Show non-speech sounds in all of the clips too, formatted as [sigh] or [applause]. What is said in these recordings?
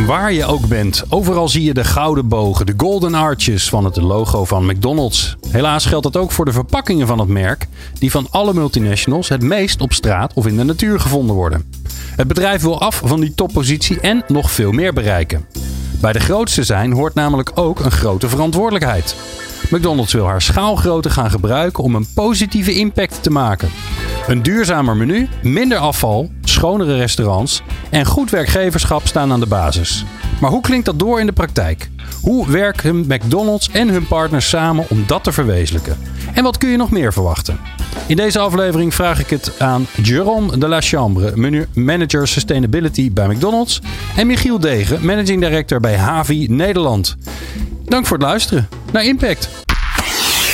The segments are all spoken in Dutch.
Waar je ook bent, overal zie je de gouden bogen, de golden arches van het logo van McDonald's. Helaas geldt dat ook voor de verpakkingen van het merk, die van alle multinationals het meest op straat of in de natuur gevonden worden. Het bedrijf wil af van die toppositie en nog veel meer bereiken. Bij de grootste zijn hoort namelijk ook een grote verantwoordelijkheid. McDonald's wil haar schaalgrootte gaan gebruiken om een positieve impact te maken. Een duurzamer menu, minder afval, schonere restaurants en goed werkgeverschap staan aan de basis. Maar hoe klinkt dat door in de praktijk? Hoe werken McDonald's en hun partners samen om dat te verwezenlijken? En wat kun je nog meer verwachten? In deze aflevering vraag ik het aan Jérôme de la Chambre, manager sustainability bij McDonald's, en Michiel Degen, managing director bij Havi Nederland. Dank voor het luisteren naar Impact.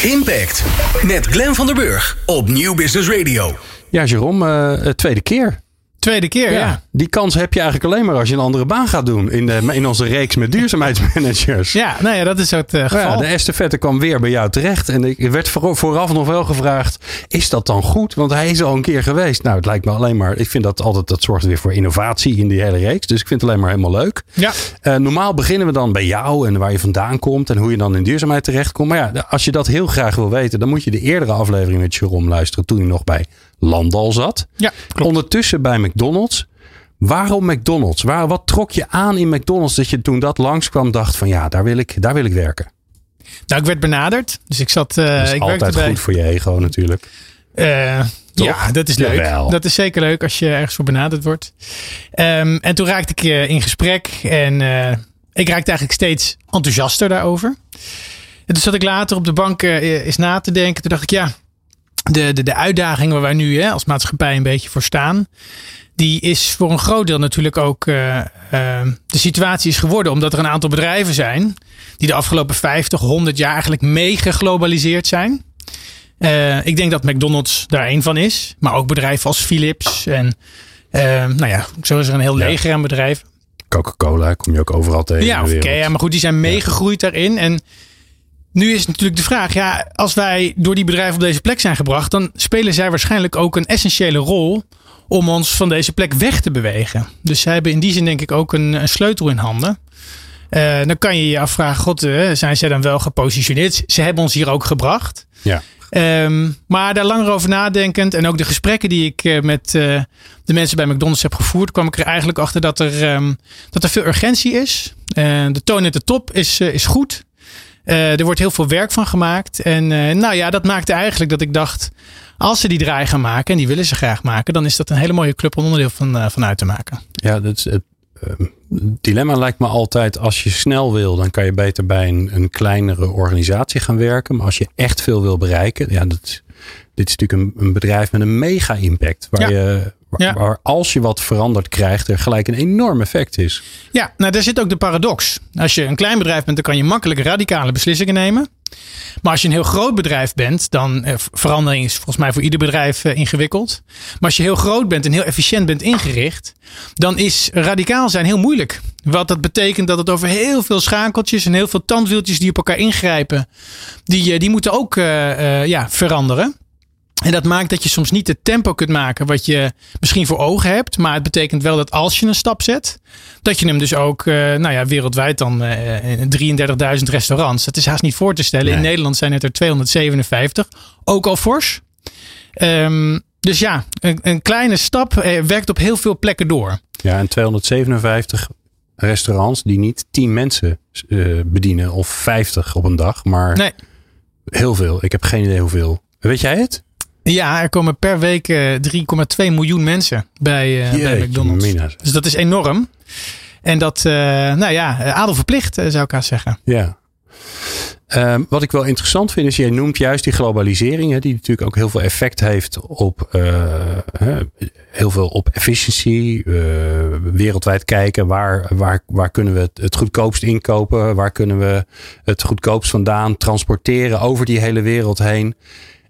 Impact met Glenn van der Burg op Nieuw Business Radio. Ja, Jerome, uh, tweede keer. Tweede keer, ja. Die kans heb je eigenlijk alleen maar als je een andere baan gaat doen in, de, in onze reeks met duurzaamheidsmanagers. Ja, nou ja, dat is het uh, geval. Ja, de estafette kwam weer bij jou terecht. En ik werd vooraf nog wel gevraagd, is dat dan goed? Want hij is al een keer geweest. Nou, het lijkt me alleen maar, ik vind dat altijd, dat zorgt weer voor innovatie in die hele reeks. Dus ik vind het alleen maar helemaal leuk. Ja. Uh, normaal beginnen we dan bij jou en waar je vandaan komt en hoe je dan in duurzaamheid terechtkomt. Maar ja, als je dat heel graag wil weten, dan moet je de eerdere aflevering met Jerome luisteren toen hij nog bij Landal zat. Ja, klopt. Ondertussen bij McDonald's. Waarom McDonald's? Waar, wat trok je aan in McDonald's dat je toen dat langskwam dacht van ja, daar wil ik, daar wil ik werken? Nou, ik werd benaderd. Dus ik zat. Uh, dat is ik altijd bij, goed voor je ego natuurlijk. Uh, ja, dat is leuk. Jawel. Dat is zeker leuk als je ergens voor benaderd wordt. Um, en toen raakte ik uh, in gesprek en uh, ik raakte eigenlijk steeds enthousiaster daarover. En toen zat ik later op de bank eens na te denken. Toen dacht ik, ja, de, de, de uitdaging waar wij nu hè, als maatschappij een beetje voor staan. Die is voor een groot deel natuurlijk ook uh, uh, de situatie is geworden. Omdat er een aantal bedrijven zijn. Die de afgelopen 50, 100 jaar eigenlijk meegeglobaliseerd zijn. Uh, ik denk dat McDonald's daar één van is. Maar ook bedrijven als Philips. En nou ja, zo is er een heel leger aan bedrijven. Coca-Cola kom je ook overal tegen. Ja, oké. Maar goed, die zijn meegegroeid ja. daarin. En nu is natuurlijk de vraag, ja, als wij door die bedrijven op deze plek zijn gebracht, dan spelen zij waarschijnlijk ook een essentiële rol om ons van deze plek weg te bewegen. Dus zij hebben in die zin denk ik ook een, een sleutel in handen. Uh, dan kan je je afvragen, god, uh, zijn zij dan wel gepositioneerd? Ze hebben ons hier ook gebracht. Ja. Um, maar daar langer over nadenkend en ook de gesprekken die ik uh, met uh, de mensen bij McDonald's heb gevoerd, kwam ik er eigenlijk achter dat er, um, dat er veel urgentie is. Uh, de toon at de top is, is goed. Uh, er wordt heel veel werk van gemaakt. En uh, nou ja, dat maakte eigenlijk dat ik dacht. Als ze die draai gaan maken, en die willen ze graag maken, dan is dat een hele mooie club om onderdeel van, uh, van uit te maken. Ja, dat is het dilemma lijkt me altijd: als je snel wil, dan kan je beter bij een, een kleinere organisatie gaan werken. Maar als je echt veel wil bereiken, ja, dat, dit is natuurlijk een, een bedrijf met een mega impact. Waar ja. je Ja. waar als je wat veranderd krijgt, er gelijk een enorm effect is. Ja, nou daar zit ook de paradox. Als je een klein bedrijf bent, dan kan je makkelijk radicale beslissingen nemen. Maar als je een heel groot bedrijf bent, dan eh, verandering is volgens mij voor ieder bedrijf eh, ingewikkeld. Maar als je heel groot bent en heel efficiënt bent ingericht, dan is radicaal zijn heel moeilijk. Wat dat betekent dat het over heel veel schakeltjes en heel veel tandwieltjes die op elkaar ingrijpen, die, die moeten ook uh, ja, veranderen. En dat maakt dat je soms niet het tempo kunt maken wat je misschien voor ogen hebt. Maar het betekent wel dat als je een stap zet, dat je hem dus ook uh, nou ja, wereldwijd dan uh, 33.000 restaurants. Dat is haast niet voor te stellen. Nee. In Nederland zijn het er 257. Ook al fors. Um, dus ja, een, een kleine stap uh, werkt op heel veel plekken door. Ja, en 257 restaurants die niet 10 mensen bedienen of 50 op een dag, maar nee. heel veel. Ik heb geen idee hoeveel. Weet jij het? Ja, er komen per week uh, 3,2 miljoen mensen bij, Jeetje, bij McDonald's. Dus dat is enorm. En dat, uh, nou ja, adel verplicht zou ik haast zeggen. Ja. Um, wat ik wel interessant vind is, jij noemt juist die globalisering, hè, die natuurlijk ook heel veel effect heeft op uh, heel veel op efficiëntie, uh, wereldwijd kijken waar, waar, waar kunnen we het, het goedkoopst inkopen, waar kunnen we het goedkoopst vandaan transporteren over die hele wereld heen.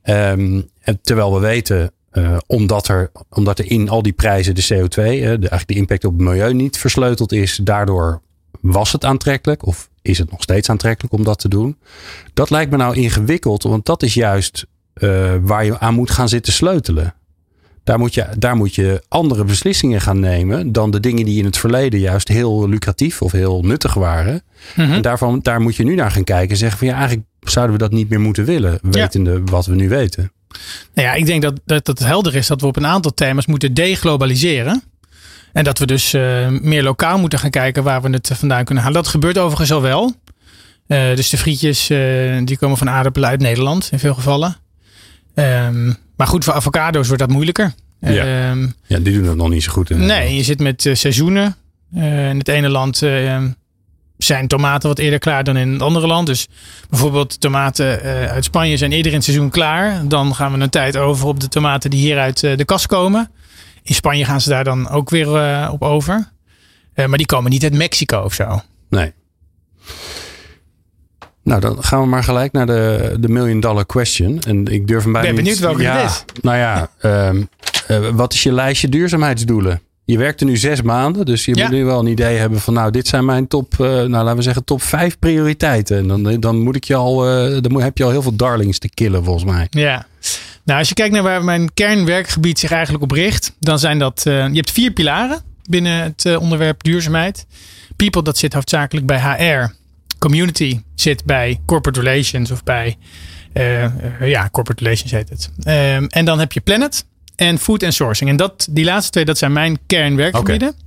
Ehm, en terwijl we weten, uh, omdat, er, omdat er in al die prijzen de CO2, uh, de, eigenlijk de impact op het milieu niet versleuteld is, daardoor was het aantrekkelijk of is het nog steeds aantrekkelijk om dat te doen? Dat lijkt me nou ingewikkeld, want dat is juist uh, waar je aan moet gaan zitten sleutelen. Daar moet, je, daar moet je andere beslissingen gaan nemen dan de dingen die in het verleden juist heel lucratief of heel nuttig waren. Mm -hmm. En daarvan, daar moet je nu naar gaan kijken en zeggen van ja, eigenlijk zouden we dat niet meer moeten willen, wetende ja. wat we nu weten. Nou ja, ik denk dat, dat het helder is dat we op een aantal thema's moeten deglobaliseren. En dat we dus uh, meer lokaal moeten gaan kijken waar we het vandaan kunnen halen. Dat gebeurt overigens al wel. Uh, dus de frietjes uh, die komen van aardappelen uit Nederland in veel gevallen. Um, maar goed, voor avocado's wordt dat moeilijker. Ja, um, ja die doen dat nog niet zo goed. In nee, je zit met seizoenen. in het ene land zijn tomaten wat eerder klaar dan in het andere land. Dus bijvoorbeeld tomaten uit Spanje zijn eerder in het seizoen klaar. Dan gaan we een tijd over op de tomaten die hier uit de kast komen. In Spanje gaan ze daar dan ook weer uh, op over. Maar die komen niet uit Mexico of zo. Nee. Nou, dan gaan we maar gelijk naar de, de million dollar question. En ik durf hem bijna ben benieuwd welke ja, het is. Nou ja, um, uh, wat is je lijstje duurzaamheidsdoelen? Je werkt er nu zes maanden, dus je ja. moet nu wel een idee hebben van, nou, dit zijn mijn top, nou, laten we zeggen, top vijf prioriteiten. En dan, dan moet ik je al, dan heb je al heel veel darlings te killen, volgens mij. Ja. Nou, als je kijkt naar waar mijn kernwerkgebied zich eigenlijk op richt, dan zijn dat. Uh, je hebt vier pilaren binnen het uh, onderwerp duurzaamheid. People, dat zit hoofdzakelijk bij HR. Community zit bij corporate relations of bij. Uh, ja, corporate relations heet het. Um, en dan heb je planet en food and sourcing. En dat, die laatste twee, dat zijn mijn kernwerkgebieden. Okay.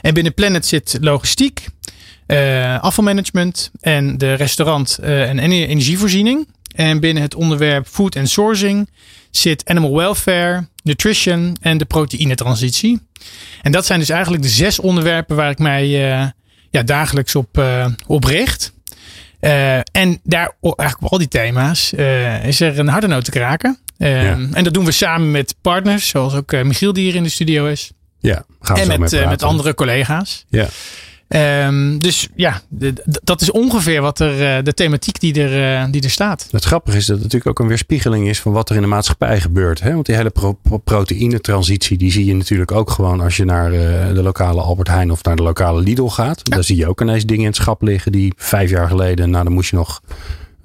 En binnen planet zit logistiek, afvalmanagement en de restaurant- en energievoorziening. En binnen het onderwerp food and sourcing zit animal welfare, nutrition en de proteïnetransitie. En dat zijn dus eigenlijk de zes onderwerpen waar ik mij uh, ja, dagelijks op, op richt. En daar, eigenlijk op al die thema's, is er een harde noot te kraken. Ja. En dat doen we samen met partners, zoals ook Michiel die hier in de studio is. Ja, gaan we en zo met, met andere collega's. Ja. Um, dus ja, dat is ongeveer wat er, de thematiek die er, uh, die er staat. Het grappige is dat het natuurlijk ook een weerspiegeling is van wat er in de maatschappij gebeurt. Hè? Want die hele pro proteïnetransitie, die zie je natuurlijk ook gewoon als je naar uh, de lokale Albert Heijn of naar de lokale Lidl gaat. Ja. Daar zie je ook ineens dingen in het schap liggen die vijf jaar geleden, nou dan moest je nog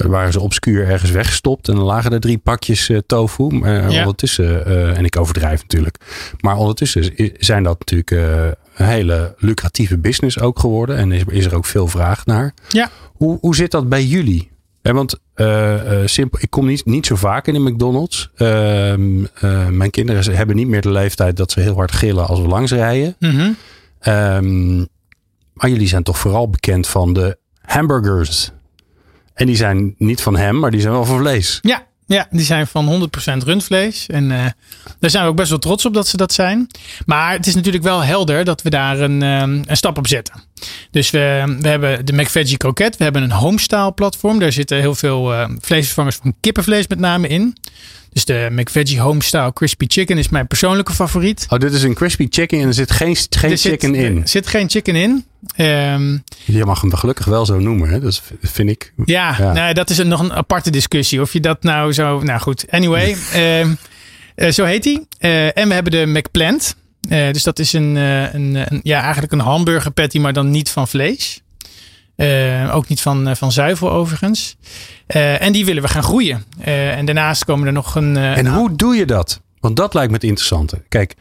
waren ze obscuur ergens weggestopt. En dan lagen er drie pakjes uh, tofu. Maar ja. ondertussen, uh, en ik overdrijf natuurlijk. Maar ondertussen zijn dat natuurlijk een hele lucratieve business ook geworden. En is, is er ook veel vraag naar. Ja. Hoe, hoe zit dat bij jullie? Ja, want simpel, ik kom niet, niet zo vaak in de McDonald's. Ehm, mijn kinderen hebben niet meer de leeftijd dat ze heel hard gillen als we langs rijden. Mm -hmm. um, maar jullie zijn toch vooral bekend van de hamburgers. En die zijn niet van hem, maar die zijn wel van vlees. Ja, ja die zijn van 100% rundvlees. En uh, daar zijn we ook best wel trots op dat ze dat zijn. Maar het is natuurlijk wel helder dat we daar een, um, een stap op zetten. Dus we, we hebben de McVeggie Croquette. We hebben een homestyle platform. Daar zitten heel veel uh, vleesvervangers van kippenvlees met name in. Dus de McVeggie Homestyle Crispy Chicken is mijn persoonlijke favoriet. Oh, dit is een Crispy Chicken en er zit geen, geen er chicken zit, in. Er zit geen chicken in. Um, je mag hem gelukkig wel zo noemen, hè? dat vind ik. Ja, ja. Nou, dat is een, nog een aparte discussie. Of je dat nou zo... Nou goed, anyway. um, [laughs] uh, zo heet hij. Uh, en we hebben de McPlant. Uh, dus dat is een, een, een, ja, eigenlijk een hamburger patty, maar dan niet van vlees. Uh, ook niet van, van zuivel overigens. En die willen we gaan groeien. en daarnaast komen er nog een. en hoe doe je dat? Want dat lijkt me het interessante. Kijk,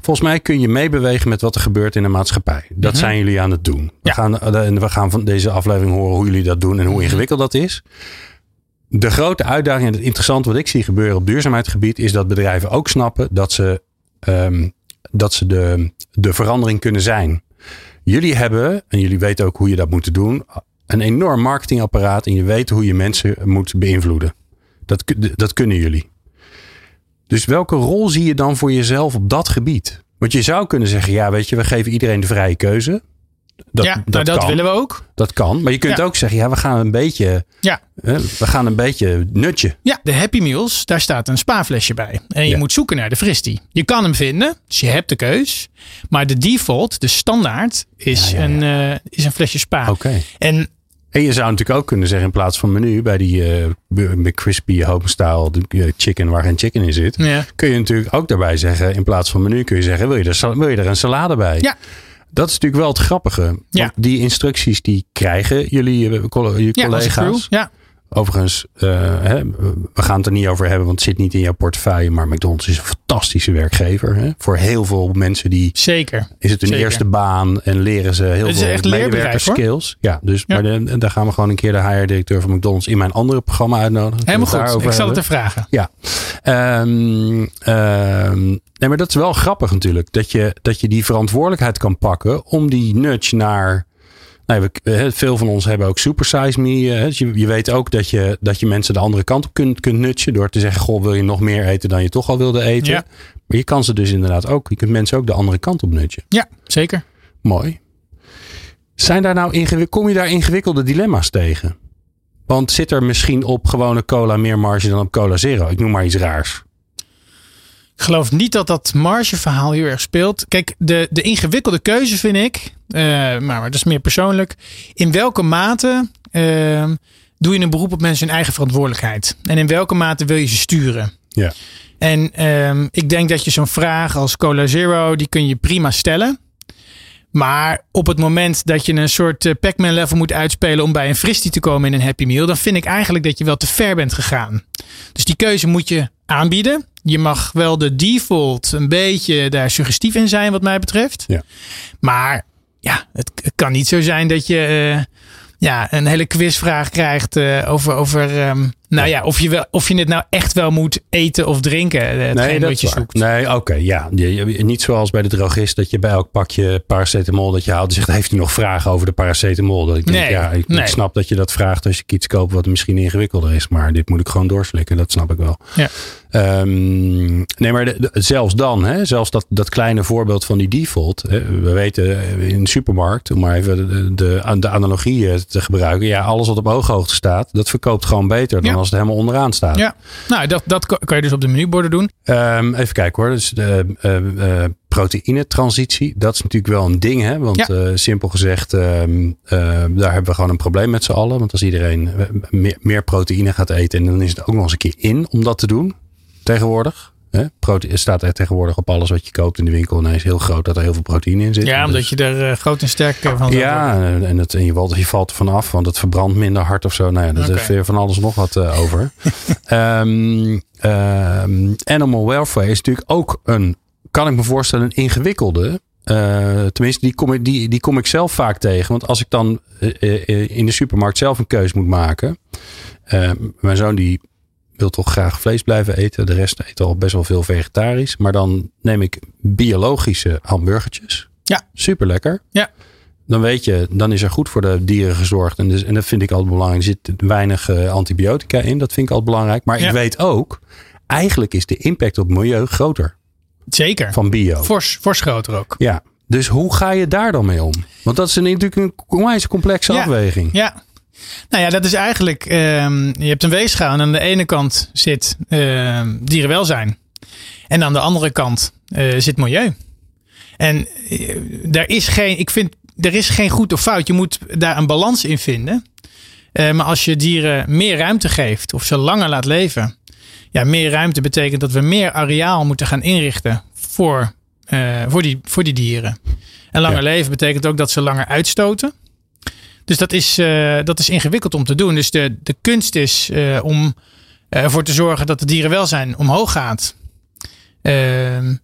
volgens mij kun je meebewegen met wat er gebeurt in de maatschappij. Dat Mhm. zijn jullie aan het doen. We, Ja. gaan, we gaan van deze aflevering horen hoe jullie dat doen en hoe ingewikkeld dat is. De grote uitdaging en het interessante wat ik zie gebeuren op duurzaamheidsgebied is dat bedrijven ook snappen dat ze, um, dat ze de, de verandering kunnen zijn. Jullie hebben, en jullie weten ook hoe je dat moet doen, een enorm marketingapparaat en je weet hoe je mensen moet beïnvloeden. Dat, dat kunnen jullie. Dus welke rol zie je dan voor jezelf op dat gebied? Want je zou kunnen zeggen, ja, weet je, we geven iedereen de vrije keuze. Dat, ja, dat, dat willen we ook. Dat kan. Maar je kunt Ja. ook zeggen, ja, we gaan een beetje, Ja. hè, we gaan een beetje nutje. Ja, de Happy Meals, daar staat een spaarflesje bij. En je Ja. moet zoeken naar de fristie. Je kan hem vinden, dus je hebt de keus. Maar de default, de standaard, is, Ja. Een, uh, is een flesje spa. Oké. En En je zou natuurlijk ook kunnen zeggen in plaats van menu bij die uh, McCrispy homestyle uh, chicken waar geen chicken in zit. Ja. Kun je natuurlijk ook daarbij zeggen in plaats van menu kun je zeggen wil je er, wil je er een salade bij? Ja. Dat is natuurlijk wel het grappige. Ja. Die instructies die krijgen jullie je Ja, collega's. crew. Ja. Overigens, uh, hè, we gaan het er niet over hebben, want het zit niet in jouw portefeuille. Maar McDonald's is een fantastische werkgever. Hè? Voor heel veel mensen die. Zeker. Is het hun Zeker. eerste baan en leren ze heel veel echt leerbedrijf, hoor. skills. Ja, dus Ja. Maar de, daar gaan we gewoon een keer de HR-directeur van McDonald's in mijn andere programma uitnodigen. Helemaal goed. Ik zal het te vragen. Ja. Ehm, ehm, nee, maar dat is wel grappig natuurlijk. Dat je, dat je die verantwoordelijkheid kan pakken om die nudge naar. Nou, we, veel van ons hebben ook Super Size Me. eh. Dus je, je weet ook dat je, dat je mensen de andere kant op kunt, kunt nudgen. Door te zeggen, goh, wil je nog meer eten dan je toch al wilde eten? Ja. Maar je kan ze dus inderdaad ook. Je kunt mensen ook de andere kant op. Ja, zeker. Mooi. Zijn daar nou kom je daar ingewikkelde dilemma's tegen? Want zit er misschien op gewone cola meer marge dan op cola zero? Ik noem maar iets raars. Ik geloof niet dat dat margeverhaal heel erg speelt. Kijk, de, de ingewikkelde keuze vind ik, eh, maar, maar dat is meer persoonlijk. In welke mate eh, doe je een beroep op mensen hun eigen verantwoordelijkheid? En in welke mate wil je ze sturen? Ja. En ehm, ik denk dat je zo'n vraag als Cola Zero, die kun je prima stellen. Maar op het moment dat je een soort eh, Pac-Man level moet uitspelen om bij een fristie te komen in een Happy Meal, dan vind ik eigenlijk dat je wel te ver bent gegaan. Dus die keuze moet je aanbieden. Je mag wel de default een beetje daar suggestief in zijn, wat mij betreft. Ja. Maar ja, het, het kan niet zo zijn dat je eh, ja, een hele quizvraag krijgt eh, over, over ehm, nou ja, of je, wel, of je het nou echt wel moet eten of drinken. eh, hetgeen dat wat je zoekt. Nee, oké, ja. Niet zoals bij de drogist dat je bij elk pakje paracetamol dat je haalt zegt, heeft u nog vragen over de paracetamol? Dat ik denk, Nee, ja, ik, ik nee. snap dat je dat vraagt als je iets koopt wat misschien ingewikkelder is, maar dit moet ik gewoon doorslikken. Dat snap ik wel. Ja. Ehm, nee, maar de- de- zelfs dan, hè, zelfs dat, dat kleine voorbeeld van die default. Hè, we weten eh, in de supermarkt, om maar even de, de, de analogie eh, te gebruiken. Ja, alles wat op ooghoogte staat, dat verkoopt gewoon beter dan Ja. als het helemaal onderaan staat. Ja, nou, dat, dat kan je dus op de menuborden doen. Ehm, even kijken hoor. Dus de eh, eh, proteïnetransitie, dat is natuurlijk wel een ding. Hè? Want Ja. simpel gezegd, ehm, daar hebben we gewoon een probleem met z'n allen. Want als iedereen meer, meer proteïne gaat eten, en dan is het ook nog eens een keer in om dat te doen tegenwoordig. Hè? Prote- het staat er tegenwoordig op alles wat je koopt in de winkel. En hij is heel groot dat er heel veel proteïne in zit. Ja, Dus- omdat je er eh, groot en sterk eh, van ja, en, het, en je, valt, je valt er vanaf, want het verbrandt minder hard of zo. Nou ja, is weer van alles nog wat eh, over. [laughs] Ehm, ehm, animal welfare is natuurlijk ook een, kan ik me voorstellen, een ingewikkelde. Tenminste, die kom, ik, die, die kom ik zelf vaak tegen. Want als ik dan in de supermarkt zelf een keus moet maken. mijn zoon die wil toch graag vlees blijven eten. De rest eet al best wel veel vegetarisch. Maar dan neem ik biologische hamburgertjes. Ja. Super lekker. Ja. Dan weet je, dan is er goed voor de dieren gezorgd. En, dus, en dat vind ik altijd belangrijk. Er zit weinig eh, antibiotica in. Dat vind ik altijd belangrijk. Maar Ja. ik weet ook, eigenlijk is de impact op het milieu groter Zeker. van bio. Fors, fors groter ook. Ja. Dus hoe ga je daar dan mee om? Want dat is een, natuurlijk een onwijs complexe Ja. afweging. Ja. Nou ja, dat is eigenlijk. ehm, je hebt een weegschaal en aan de ene kant zit ehm, dierenwelzijn. En aan de andere kant eh, zit milieu. En eh, daar is geen. Ik vind. Er is geen goed of fout. Je moet daar een balans in vinden. Eh, maar als je dieren meer ruimte geeft of ze langer laat leven. Ja, meer ruimte betekent dat we meer areaal moeten gaan inrichten voor, voor, die, voor die dieren. En langer Ja. leven betekent ook dat ze langer uitstoten. Dus dat is, eh, dat is ingewikkeld om te doen. Dus de, de kunst is eh, om eh, ervoor te zorgen dat het dierenwelzijn omhoog gaat. Ehm,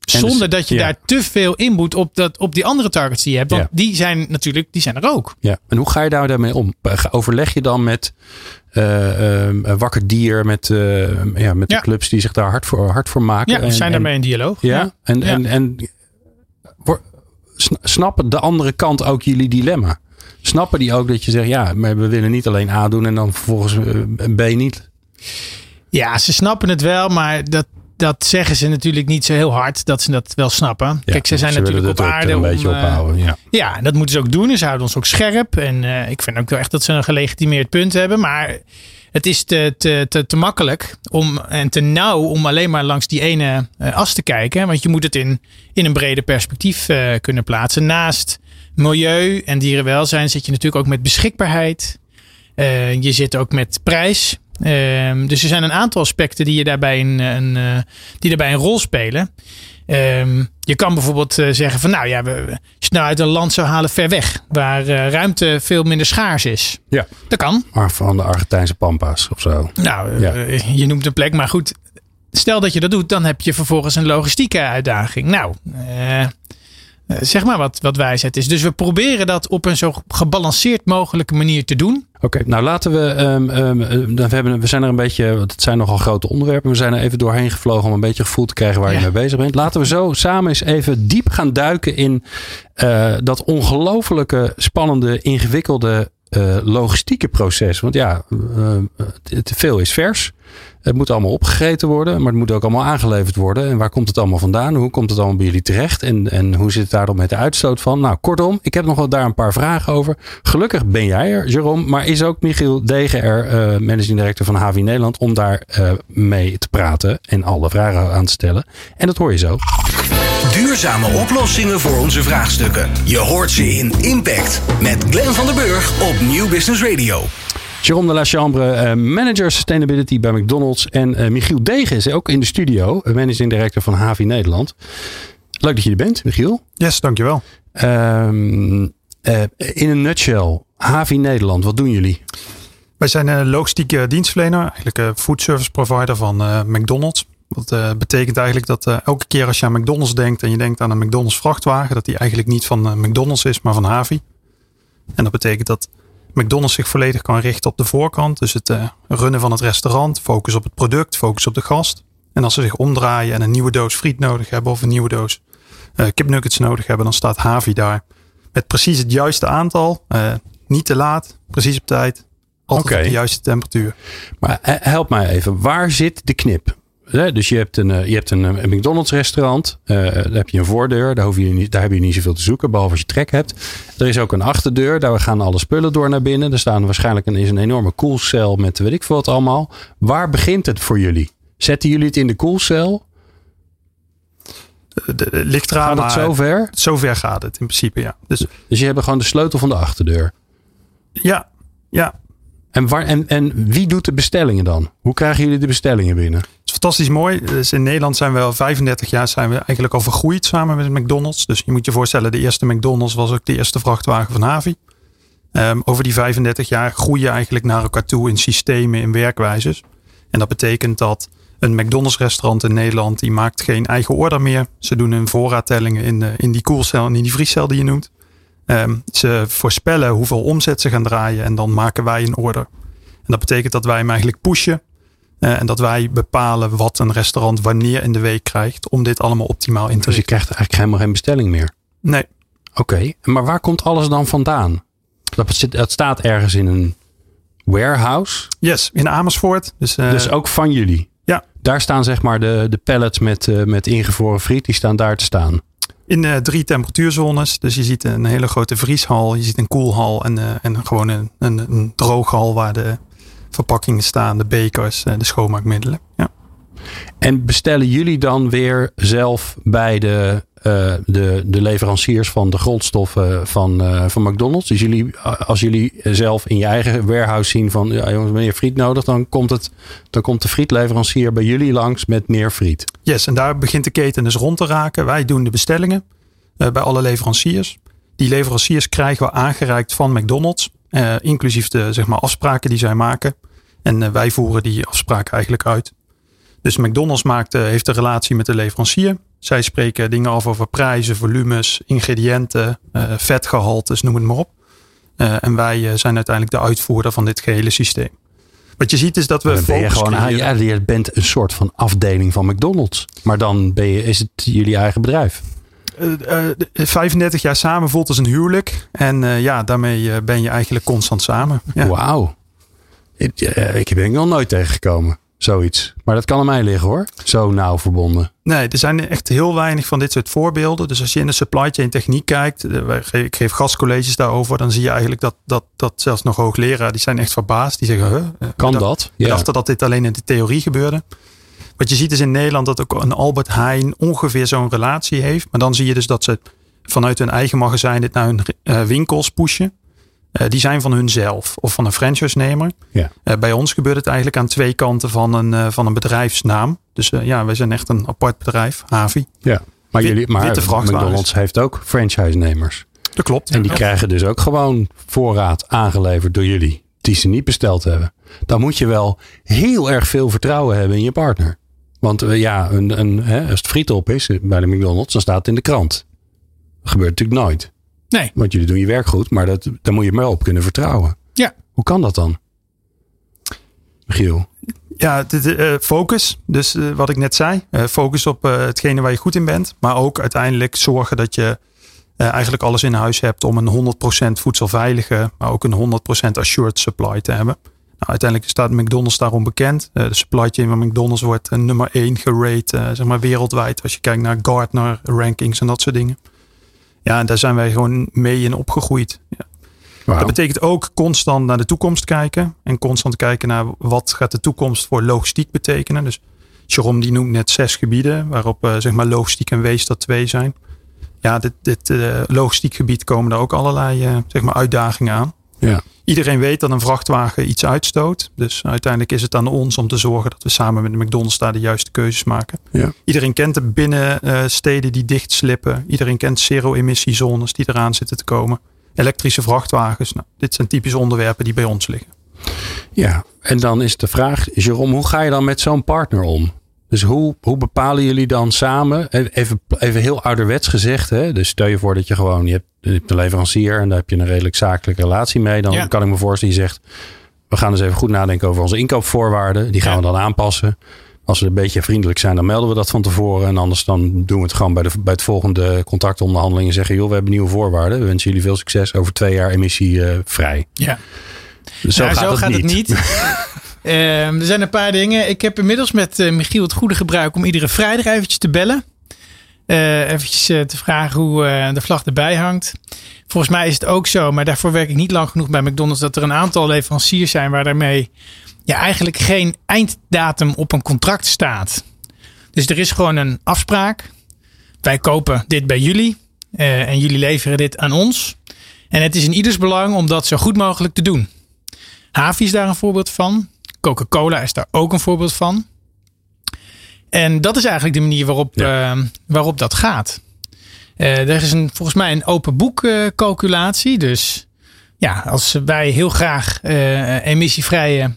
dus- zonder dat je ja. daar te veel inboet op, dat, op die andere targets die je hebt. Want Ja. die zijn natuurlijk die zijn er ook. Ja, en hoe ga je daar daarmee om? Ga- Overleg je dan met eh, eh, Wakker Dier, met, eh, ja, met de clubs die zich daar hard voor, hard voor maken? Ja, we En- zijn en- daarmee in dialoog. Ja, en, en, en snappen de andere kant ook jullie dilemma? Snappen die ook dat je zegt, ja, maar we willen niet alleen A doen en dan vervolgens eh, B niet? Ja, ze snappen het wel, maar dat, dat zeggen ze natuurlijk niet zo heel hard dat ze dat wel snappen. Ja, Kijk, ze zijn natuurlijk op aarde een om, beetje eh, ophouden. Ja. Ja, en dat moeten ze ook doen. En ze houden ons ook scherp. En eh, ik vind ook wel echt dat ze een gelegitimeerd punt hebben. Maar het is te, te, te, te makkelijk om, en te nauw om alleen maar langs die ene eh, as te kijken. Want je moet het in, in een breder perspectief eh, kunnen plaatsen. Naast milieu en dierenwelzijn zit je natuurlijk ook met beschikbaarheid. Uh, je zit ook met prijs. Uh, dus er zijn een aantal aspecten die, je daarbij een, een die daarbij een rol spelen. Um, je kan bijvoorbeeld uh, zeggen van nou ja, we, als je nou uit een land zou halen ver weg, waar uh, ruimte veel minder schaars is. Ja. Dat kan. Maar van de Argentijnse Pampas of zo. Nou, ja. uh, je noemt een plek, maar goed. Stel dat je dat doet, dan heb je vervolgens een logistieke uitdaging. Nou, zeg maar wat, wat wijsheid is. Dus we proberen dat op een zo gebalanceerd mogelijke manier te doen. Oké, okay, nou laten we. Um, um, we, hebben, we zijn er een beetje. Want het zijn nogal grote onderwerpen. We zijn er even doorheen gevlogen om een beetje gevoel te krijgen waar ja. je mee bezig bent. Laten we zo samen eens even diep gaan duiken in uh, dat ongelofelijke, spannende, ingewikkelde logistieke proces. Want ja, uh, te veel is vers. Het moet allemaal opgegeten worden, maar het moet ook allemaal aangeleverd worden. En waar komt het allemaal vandaan? Hoe komt het allemaal bij jullie terecht? En, en hoe zit het daar dan met de uitstoot van? Nou, kortom, ik heb nog wel daar een paar vragen over. Gelukkig ben jij er, Jerome, maar is ook Michiel Degen er, uh, managing director van HV Nederland, om daar mee te praten en alle vragen aan te stellen. En dat hoor je zo. Duurzame oplossingen voor onze vraagstukken. Je hoort ze in Impact met Glenn van der Burg op Nieuw Business Radio. Jérôme de la Chambre, uh, manager sustainability bij McDonald's. En uh, Michiel Degen is ook in de studio, managing director van HV Nederland. Leuk dat je er bent, Michiel. Yes, dankjewel. Um, uh, in een nutshell, HV Nederland, wat doen jullie? Wij zijn een logistieke dienstverlener, eigenlijk een food service provider van McDonald's. Dat betekent eigenlijk dat elke keer als je aan McDonald's denkt en je denkt aan een McDonald's vrachtwagen, dat die eigenlijk niet van McDonald's is, maar van Havi. En dat betekent dat McDonald's zich volledig kan richten op de voorkant. Dus het runnen van het restaurant, focus op het product, focus op de gast. En als ze zich omdraaien en een nieuwe doos friet nodig hebben of een nieuwe doos kipnuggets nodig hebben, dan staat Havi daar. Met precies het juiste aantal, niet te laat, precies op tijd, altijd okay. op de juiste temperatuur. Maar help mij even, waar zit de knip? Dus je hebt een, je hebt een McDonald's restaurant. Uh, daar heb je een voordeur. Daar, hoef je niet, daar heb je niet zoveel te zoeken. Behalve als je trek hebt. Er is ook een achterdeur. Daar gaan alle spullen door naar binnen. Er staan waarschijnlijk een, is een enorme koelcel met weet ik veel wat allemaal. Waar begint het voor jullie? Zetten jullie het in de koelcel? De, de, ligt eraan, gaat het zover? Zover gaat het in principe, ja. Dus, dus je hebt gewoon de sleutel van de achterdeur? Ja, ja. En, waar, en, en wie doet de bestellingen dan? Hoe krijgen jullie de bestellingen binnen? Fantastisch mooi. Dus in Nederland zijn we al 35 jaar zijn we eigenlijk al vergroeid samen met McDonald's. Dus je moet je voorstellen, de eerste McDonald's was ook de eerste vrachtwagen van Havi. Um, over die 35 jaar groei je eigenlijk naar elkaar toe in systemen, in werkwijzes. En dat betekent dat een McDonald's restaurant in Nederland, die maakt geen eigen order meer. Ze doen hun voorraadtellingen in, de, in die koelcel en in die vriescel die je noemt. Um, ze voorspellen hoeveel omzet ze gaan draaien en dan maken wij een order. En dat betekent dat wij hem eigenlijk pushen. Uh, en dat wij bepalen wat een restaurant wanneer in de week krijgt om dit allemaal optimaal in te Dus je krijgt eigenlijk helemaal geen bestelling meer? Nee. Oké, okay. maar waar komt alles dan vandaan? Dat, dat staat ergens in een warehouse? Yes, in Amersfoort. Dus, uh, dus ook van jullie? Ja. Daar staan zeg maar de, de pallets met, uh, met ingevroren friet, die staan daar te staan? In uh, drie temperatuurzones. Dus je ziet een hele grote vrieshal, je ziet een koelhal en, en gewoon een, een, een drooghal waar de verpakkingen staan, de bekers, uh, de schoonmaakmiddelen. Ja. En bestellen jullie dan weer zelf bij de, uh, de, de leveranciers van de grondstoffen van, uh, van McDonald's? Dus jullie, als jullie zelf in je eigen warehouse zien van ja, jongens, meer friet nodig, dan komt, het, dan komt de frietleverancier bij jullie langs met meer friet. Yes, en daar begint de keten dus rond te raken. Wij doen de bestellingen uh, bij alle leveranciers. Die leveranciers krijgen we aangereikt van McDonald's, inclusief de zeg maar, afspraken die zij maken. En wij voeren die afspraken eigenlijk uit. Dus McDonald's maakt, heeft een relatie met de leverancier. Zij spreken dingen af over prijzen, volumes, ingrediënten, vetgehaltes, noem het maar op. En wij zijn uiteindelijk de uitvoerder van dit gehele systeem. Wat je ziet is dat we. Dan ben je gewoon, ja, je bent een soort van afdeling van McDonald's. Maar dan ben je, is het jullie eigen bedrijf. 35 jaar samen voelt als een huwelijk. En ja, daarmee ben je eigenlijk constant samen. Ja. Wauw. Ik, ik ben nog nooit tegengekomen. Zoiets. Maar dat kan aan mij liggen hoor. Zo nauw verbonden. Nee, er zijn echt heel weinig van dit soort voorbeelden. Dus als je in de supply chain techniek kijkt. Ik geef gastcolleges daarover. Dan zie je eigenlijk dat, dat, dat zelfs nog hoogleraren. Die zijn echt verbaasd. Die zeggen. Huh, kan dat? Ja. dachten dat dit alleen in de theorie gebeurde. Wat je ziet is in Nederland dat ook een Albert Heijn ongeveer zo'n relatie heeft. Maar dan zie je dus dat ze vanuit hun eigen magazijn dit naar hun eh, winkels pushen. Eh, die zijn van hunzelf of van een franchise-nemer. Ja. Eh, bij ons gebeurt het eigenlijk aan twee kanten van een, van een bedrijfsnaam. Dus ja, wij zijn echt een apart bedrijf, Havi. Ja. Maar, Wit- jullie, maar. McDonald's heeft ook franchise-nemers. Dat klopt. En die krijgen dus ook gewoon voorraad aangeleverd door jullie. Die ze niet besteld hebben. Dan moet je wel heel erg veel vertrouwen hebben in je partner. Want eh, ja, een, een, hè, als het friet op is bij de McDonald's, dan staat het in de krant. Dat gebeurt natuurlijk nooit. Nee. Want jullie doen je werk goed, maar dat, daar moet je maar op kunnen vertrouwen. Ja. Hoe kan dat dan? Michiel. Ja, dit, eh, focus. Dus eh, wat ik net zei. eh, focus op eh, hetgene waar je goed in bent. Maar ook uiteindelijk zorgen dat je eh, eigenlijk alles in huis hebt om een 100% voedselveilige, maar ook een 100% assured supply te hebben. Nou, uiteindelijk staat McDonald's daarom bekend. Eh, de supply chain van McDonald's wordt een nummer 1 gerate, eh, zeg maar wereldwijd. Als je kijkt naar Gartner rankings en dat soort dingen. Ja, en daar zijn wij gewoon mee in opgegroeid. Ja. Dat betekent ook constant naar de toekomst kijken. En constant kijken naar wat gaat de toekomst voor logistiek betekenen. Dus Jerome die noemt net zes gebieden. Waarop eh, zeg maar logistiek en wees dat twee zijn. Ja, dit, dit eh, logistiek gebied komen er ook allerlei eh, zeg maar uitdagingen aan. Ja. Iedereen weet dat een vrachtwagen iets uitstoot. Dus uiteindelijk is het aan ons om te zorgen dat we samen met de McDonald's daar de juiste keuzes maken. Ja. Iedereen kent de binnensteden die dicht slippen. Iedereen kent zero-emissiezones die eraan zitten te komen. Elektrische vrachtwagens. Nou, dit zijn typische onderwerpen die bij ons liggen. Ja, en dan is de vraag, Jerome, hoe ga je dan met zo'n partner om? Dus hoe, hoe bepalen jullie dan samen, even, even heel ouderwets gezegd, hè? dus stel je voor dat je gewoon, je hebt, je hebt een leverancier en daar heb je een redelijk zakelijke relatie mee. Dan Ja. kan ik me voorstellen, je zegt, we gaan eens even goed nadenken over onze inkoopvoorwaarden. Die gaan Ja. we dan aanpassen. Als we een beetje vriendelijk zijn, dan melden we dat van tevoren. En anders dan doen we het gewoon bij, de, bij het volgende contactonderhandeling en zeggen, joh, we hebben nieuwe voorwaarden. We wensen jullie veel succes over twee jaar emissievrij. Ja. Dus zo Nou, gaat, zo het, gaat niet. het niet. [laughs] Ehm, er zijn een paar dingen. Ik heb inmiddels met eh, Michiel het goede gebruik om iedere vrijdag eventjes te bellen. Eh eventjes eh, te vragen hoe de vlag erbij hangt. Volgens mij is het ook zo, maar daarvoor werk ik niet lang genoeg bij McDonald's, dat er een aantal leveranciers zijn waar daarmee ja, eigenlijk geen einddatum op een contract staat. Dus er is gewoon een afspraak. Wij kopen dit bij jullie en jullie leveren dit aan ons. En het is in ieders belang om dat zo goed mogelijk te doen. Havi is daar een voorbeeld van. Coca-Cola is daar ook een voorbeeld van. En dat is eigenlijk de manier waarop, eh, waarop dat gaat. Eh, er is een, volgens mij een open boek eh, calculatie. Dus ja, als wij heel graag eh, emissievrije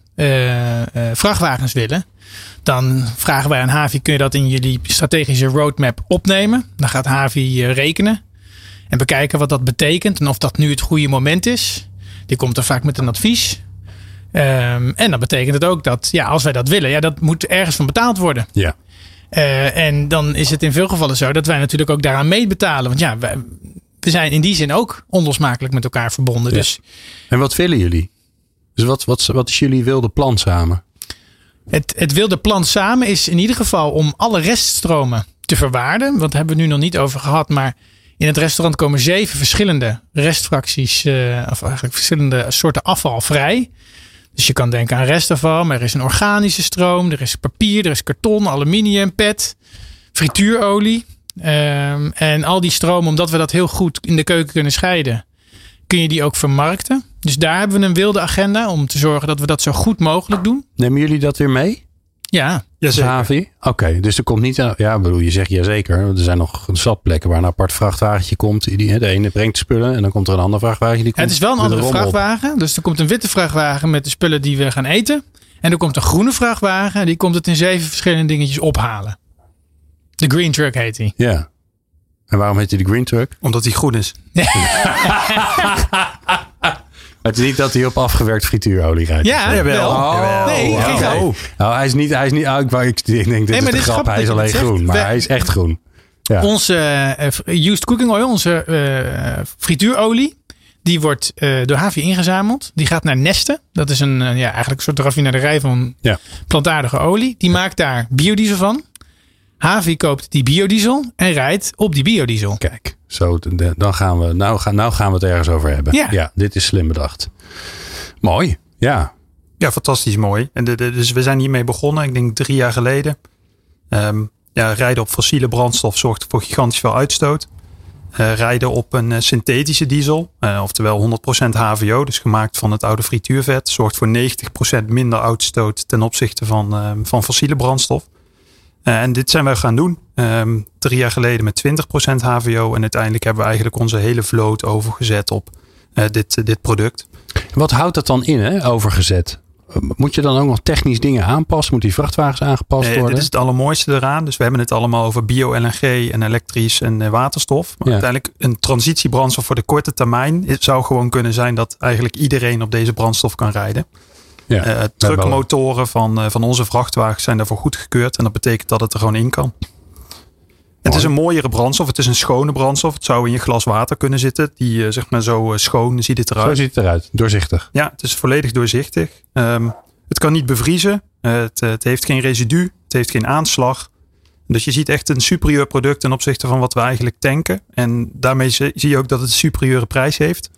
vrachtwagens willen. Dan vragen wij aan Havi, kun je dat in jullie strategische roadmap opnemen? Dan gaat Havi rekenen. En bekijken wat dat betekent en of dat nu het goede moment is. Die komt er vaak met een advies. Ehm, en dat betekent het ook dat, ja, als wij dat willen, ja, dat moet ergens van betaald worden. Ja. Eh, en dan is het in veel gevallen zo dat wij natuurlijk ook daaraan meebetalen. Want ja, wij- we zijn in die zin ook onlosmakelijk met elkaar verbonden. Ja. Dus En wat willen jullie? Dus wat, wat, wat is jullie wilde plan samen? het, het wilde plan samen is in ieder geval om alle reststromen te verwaarden. Want hebben we nu nog niet over gehad. Maar in het restaurant komen zeven verschillende restfracties, eh, of eigenlijk verschillende soorten afval vrij. Dus je kan denken aan restafval, maar er is een organische stroom, er is papier, er is karton, aluminium, pet, frituurolie. Ehm, en al die stroom, omdat we dat heel goed in de keuken kunnen scheiden, kun je die ook vermarkten. Dus daar hebben we een wilde agenda om te zorgen dat we dat zo goed mogelijk doen. Nemen jullie dat weer mee? Ja, Jazeker. Havi? Oké, dus er komt niet... Ja, bedoel, je zegt ja zeker. Er zijn nog zat plekken waar een apart vrachtwagentje komt. Die, de ene brengt spullen en dan komt er een ander vrachtwagen. Die komt het is wel een andere vrachtwagen. Dus er komt een witte vrachtwagen met de spullen die we gaan eten. En er komt een groene vrachtwagen. en Die komt het in zeven verschillende dingetjes ophalen. De Green Truck heet die. Ja. En waarom heet hij de Green Truck? Omdat die groen is. [laughs] [laughs] Het is niet dat hij op afgewerkt frituurolie rijdt. Ja, Jawel. wel. Oh, Nee, oh, geen oké. grap. Oh, hij is niet, hij is niet, oh, ik, ik, denk, dit maar is is grap. grappig Hij is alleen zegt. groen, maar We- hij is echt groen. Ja. Onze eh, used cooking oil, onze eh, frituurolie, die wordt eh, door Havi ingezameld. Die gaat naar Neste. Dat is een, ja, eigenlijk een soort raffinaderij van Ja. plantaardige olie. Die maakt daar biodiesel van. Havi koopt die biodiesel en rijdt op die biodiesel. Kijk, zo, dan gaan we, nou, gaan, nou gaan we het ergens over hebben. Ja. dit is slim bedacht. Mooi, ja. Ja, fantastisch mooi. En de, de- dus we zijn hiermee begonnen, ik denk drie jaar geleden. Ehm, ja, rijden op fossiele brandstof zorgt voor gigantisch veel uitstoot. eh, rijden op een eh, synthetische diesel. eh, oftewel 100% HVO, dus gemaakt van het oude frituurvet. Zorgt voor 90% minder uitstoot ten opzichte van, eh, van fossiele brandstof. Eh, en dit zijn wij gaan doen. Ehm, drie jaar geleden met 20% HVO. En uiteindelijk hebben we eigenlijk onze hele vloot overgezet op eh, dit, dit product. Wat houdt dat dan in, hè, overgezet? Moet je dan ook nog technisch dingen aanpassen? Moet die vrachtwagens aangepast Nee, worden? dit is het allermooiste eraan. Dus we hebben het allemaal over bio-LNG en elektrisch en eh, waterstof. Maar Ja. uiteindelijk een transitiebrandstof voor de korte termijn. Het zou gewoon kunnen zijn dat eigenlijk iedereen op deze brandstof kan rijden. Ja. Eh truckmotoren van, eh, van onze vrachtwagens zijn daarvoor goedgekeurd. En dat betekent dat het er gewoon in kan. Het is een mooiere brandstof. Het is een schone brandstof. Het zou in je glas water kunnen zitten. Die eh, zeg maar zo schoon ziet het Zo eruit. ziet het eruit, doorzichtig. Ja, het is volledig doorzichtig. Ehm, het kan niet bevriezen. Het, het heeft geen residu. Het heeft geen aanslag. Dus je ziet echt een superieur product ten opzichte van wat we eigenlijk tanken. En daarmee zie zie je ook dat het een superieure prijs heeft.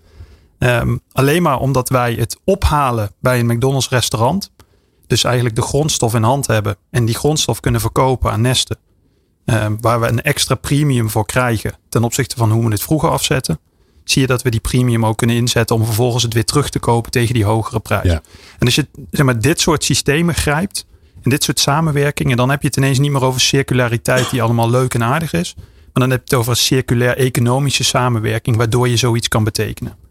Ehm, alleen maar omdat wij het ophalen bij een McDonald's restaurant. Dus eigenlijk de grondstof in hand hebben. En die grondstof kunnen verkopen aan nesten. Ehm, waar we een extra premium voor krijgen. Ten opzichte van hoe we het vroeger afzetten. Zie je dat we die premium ook kunnen inzetten. Om vervolgens het weer terug te kopen tegen die hogere prijs. Ja. En als je zeg maar, dit soort systemen grijpt. En dit soort samenwerkingen. Dan heb je het ineens niet meer over circulariteit. Die allemaal leuk en aardig is. Maar dan heb je het over een circulair economische samenwerking. Waardoor je zoiets kan betekenen.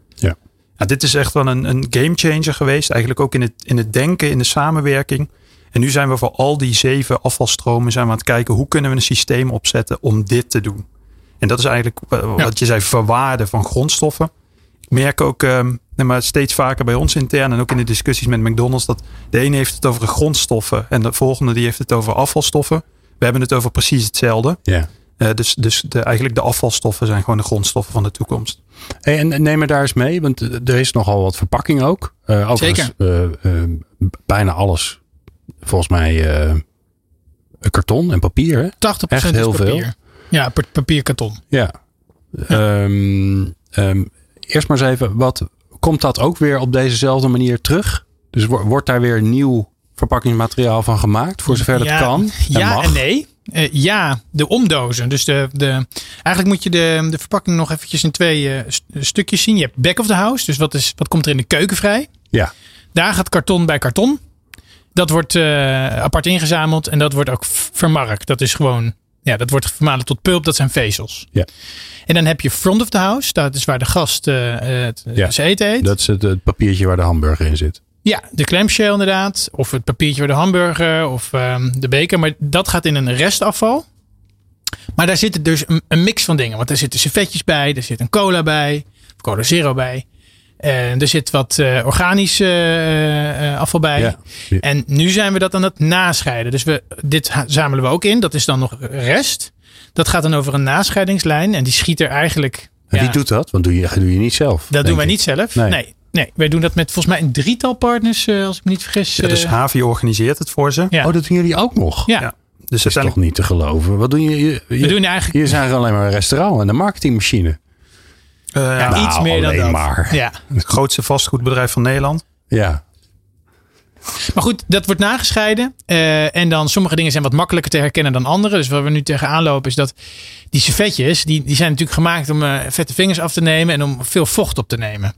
Ja, dit is echt wel een, een gamechanger geweest. Eigenlijk ook in het, in het denken, in de samenwerking. En nu zijn we voor al die zeven afvalstromen zijn we aan het kijken. Hoe kunnen we een systeem opzetten om dit te doen? En dat is eigenlijk eh, wat je zei, verwaarden van grondstoffen. Ik merk ook nee, maar steeds vaker bij ons intern en ook in de discussies met McDonald's. Dat de ene heeft het over de grondstoffen en de volgende die heeft het over afvalstoffen. We hebben het over precies hetzelfde. Ja. Eh, dus dus de, eigenlijk de afvalstoffen zijn gewoon de grondstoffen van de toekomst. En neem me daar eens mee, want er is nogal wat verpakking ook. Eh overigens, eh, eh, bijna alles, volgens mij, karton en papier. Hè? 80% Echt is heel papier. veel. Ja, pa- papier karton. Ja. Ehm, ehm, eerst maar eens even, wat, komt dat ook weer op dezezelfde manier terug? Dus wo- wordt daar weer nieuw verpakkingsmateriaal van gemaakt, voor zover dat ja, kan? En Ja mag? en nee. Eh, ja, de omdozen. Dus de, de, eigenlijk moet je de, de verpakking nog eventjes in twee eh, st- stukjes zien. Je hebt back of the house. Dus wat, is, wat komt er in de keuken vrij? Ja. Daar gaat karton bij karton. Dat wordt eh, apart ingezameld en dat wordt ook vermarkt. Dat is gewoon, ja, dat wordt vermalen tot pulp. Dat zijn vezels. Ja. En dan heb je front of the house. Dat is waar de gast het, Ja, eten eet. Dat is het, het papiertje waar de hamburger in zit. Ja, de clamshell inderdaad. Of het papiertje voor de hamburger of ehm, de beker. Maar dat gaat in een restafval. Maar daar zit dus een, een mix van dingen. Want er zitten servetjes bij. Er zit een cola bij. Of cola zero bij. En er zit wat eh, organisch eh, eh, afval bij. Ja. En nu zijn we dat aan het nascheiden. Dus we, dit zamelen we ook in. Dat is dan nog rest. Dat gaat dan over een nascheidingslijn. En die schiet er eigenlijk... En ja, wie doet dat? Want doe je, doe je niet zelf. dat doen wij ik. niet zelf. Nee. Nee. Nee. wij doen dat met volgens mij een drietal partners. eh, als ik me niet vergis. Ja, dus eh, Havi organiseert het voor ze. ja. Oh, dat doen jullie ook nog? ja. Ja. Dus Dat is toch niet te geloven. Wat doen je? je, je We doen eigenlijk je zijn alleen maar een restaurant en een marketingmachine. eh, ja, Nou, iets meer dan alleen dat. maar. Ja. het grootste vastgoedbedrijf van Nederland. Ja. Maar goed, dat wordt nagescheiden. Eh, en dan sommige dingen zijn wat makkelijker te herkennen dan andere. Dus waar we nu tegenaan lopen is dat die servetjes, die, die zijn natuurlijk gemaakt om vette vingers af te nemen en om veel vocht op te nemen.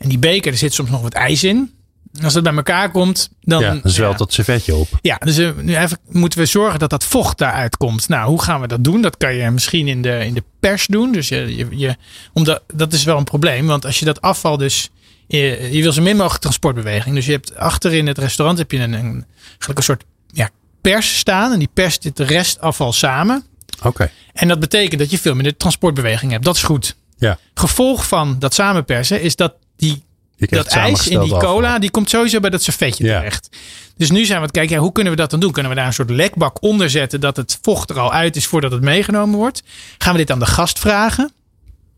En die beker, er zit soms nog wat ijs in. Als dat bij elkaar komt, dan, ja, dan zwelt ja. dat servetje op. Ja, dus eh, nu even moeten we zorgen dat dat vocht daaruit komt. Nou, hoe gaan we dat doen? Dat kan je misschien in de, in de pers doen. Dus je, je, je, omdat, dat is wel een probleem. Want als je dat afval dus... Je, je wil zo min mogelijk transportbeweging. Dus je hebt achter in het restaurant heb je een, een, een soort ja, pers staan. En die perst dit restafval samen. Oké. En dat betekent dat je veel minder transportbeweging hebt. Dat is goed. Ja. Gevolg van dat samenpersen is dat die dat ijs in die cola, die komt sowieso bij dat servetje Ja. terecht. Dus nu zijn we aan het kijken, ja, hoe kunnen we dat dan doen? Kunnen we daar een soort lekbak onder zetten dat het vocht er al uit is voordat het meegenomen wordt? Gaan we dit aan de gast vragen?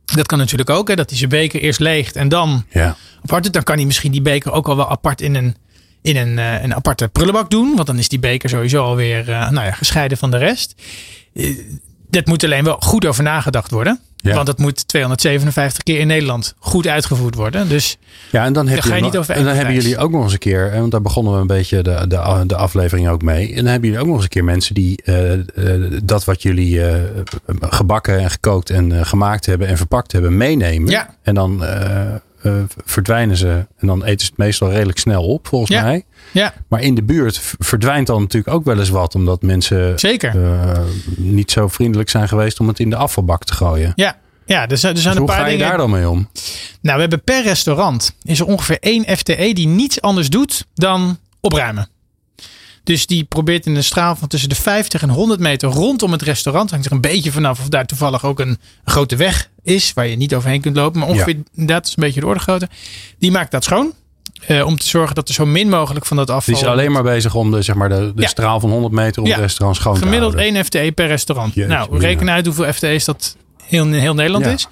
Dat kan natuurlijk ook, hè, dat hij zijn beker eerst leegt en dan Ja. apart doet. Dan kan hij misschien die beker ook al wel apart in een, in een, eh, een aparte prullenbak doen. Want dan is die beker sowieso alweer eh, nou ja, gescheiden van de rest. Eh, dat moet alleen wel goed over nagedacht worden. Ja. Want het moet 257 keer in Nederland goed uitgevoerd worden. Dus Ja, en dan, heb je niet over en dan hebben jullie ook nog eens een keer, hè, want daar begonnen we een beetje de, de, de aflevering ook mee. En dan hebben jullie ook nog eens een keer mensen die eh, eh, dat wat jullie eh, gebakken en gekookt en eh, gemaakt hebben en verpakt hebben meenemen. Ja. En dan eh, eh, verdwijnen ze en dan eten ze het meestal redelijk snel op, volgens Ja. mij. ja, Maar in de buurt verdwijnt dan natuurlijk ook wel eens wat, omdat mensen zeker. eh, niet zo vriendelijk zijn geweest om het in de afvalbak te gooien. Ja, ja er zijn, er zijn Dus een hoe paar ga je dingen. daar dan mee om? Nou, we hebben per restaurant is er ongeveer één FTE die niets anders doet dan opruimen. Dus die probeert in een straal van tussen de 50 en 100 meter rondom het restaurant. Hangt er een beetje vanaf of daar toevallig ook een grote weg is. Waar je niet overheen kunt lopen. Maar ongeveer dat is een beetje de orde grootte. Die maakt dat schoon. eh, om te zorgen dat er zo min mogelijk van dat afval. Die is alleen maar bezig om de, zeg maar de, de Ja. straal van 100 meter om Ja. het restaurant schoon te Gemiddeld houden. 1 FTE per restaurant. Jeetje, nou, reken uit hoeveel FTE's dat heel, in heel Nederland is.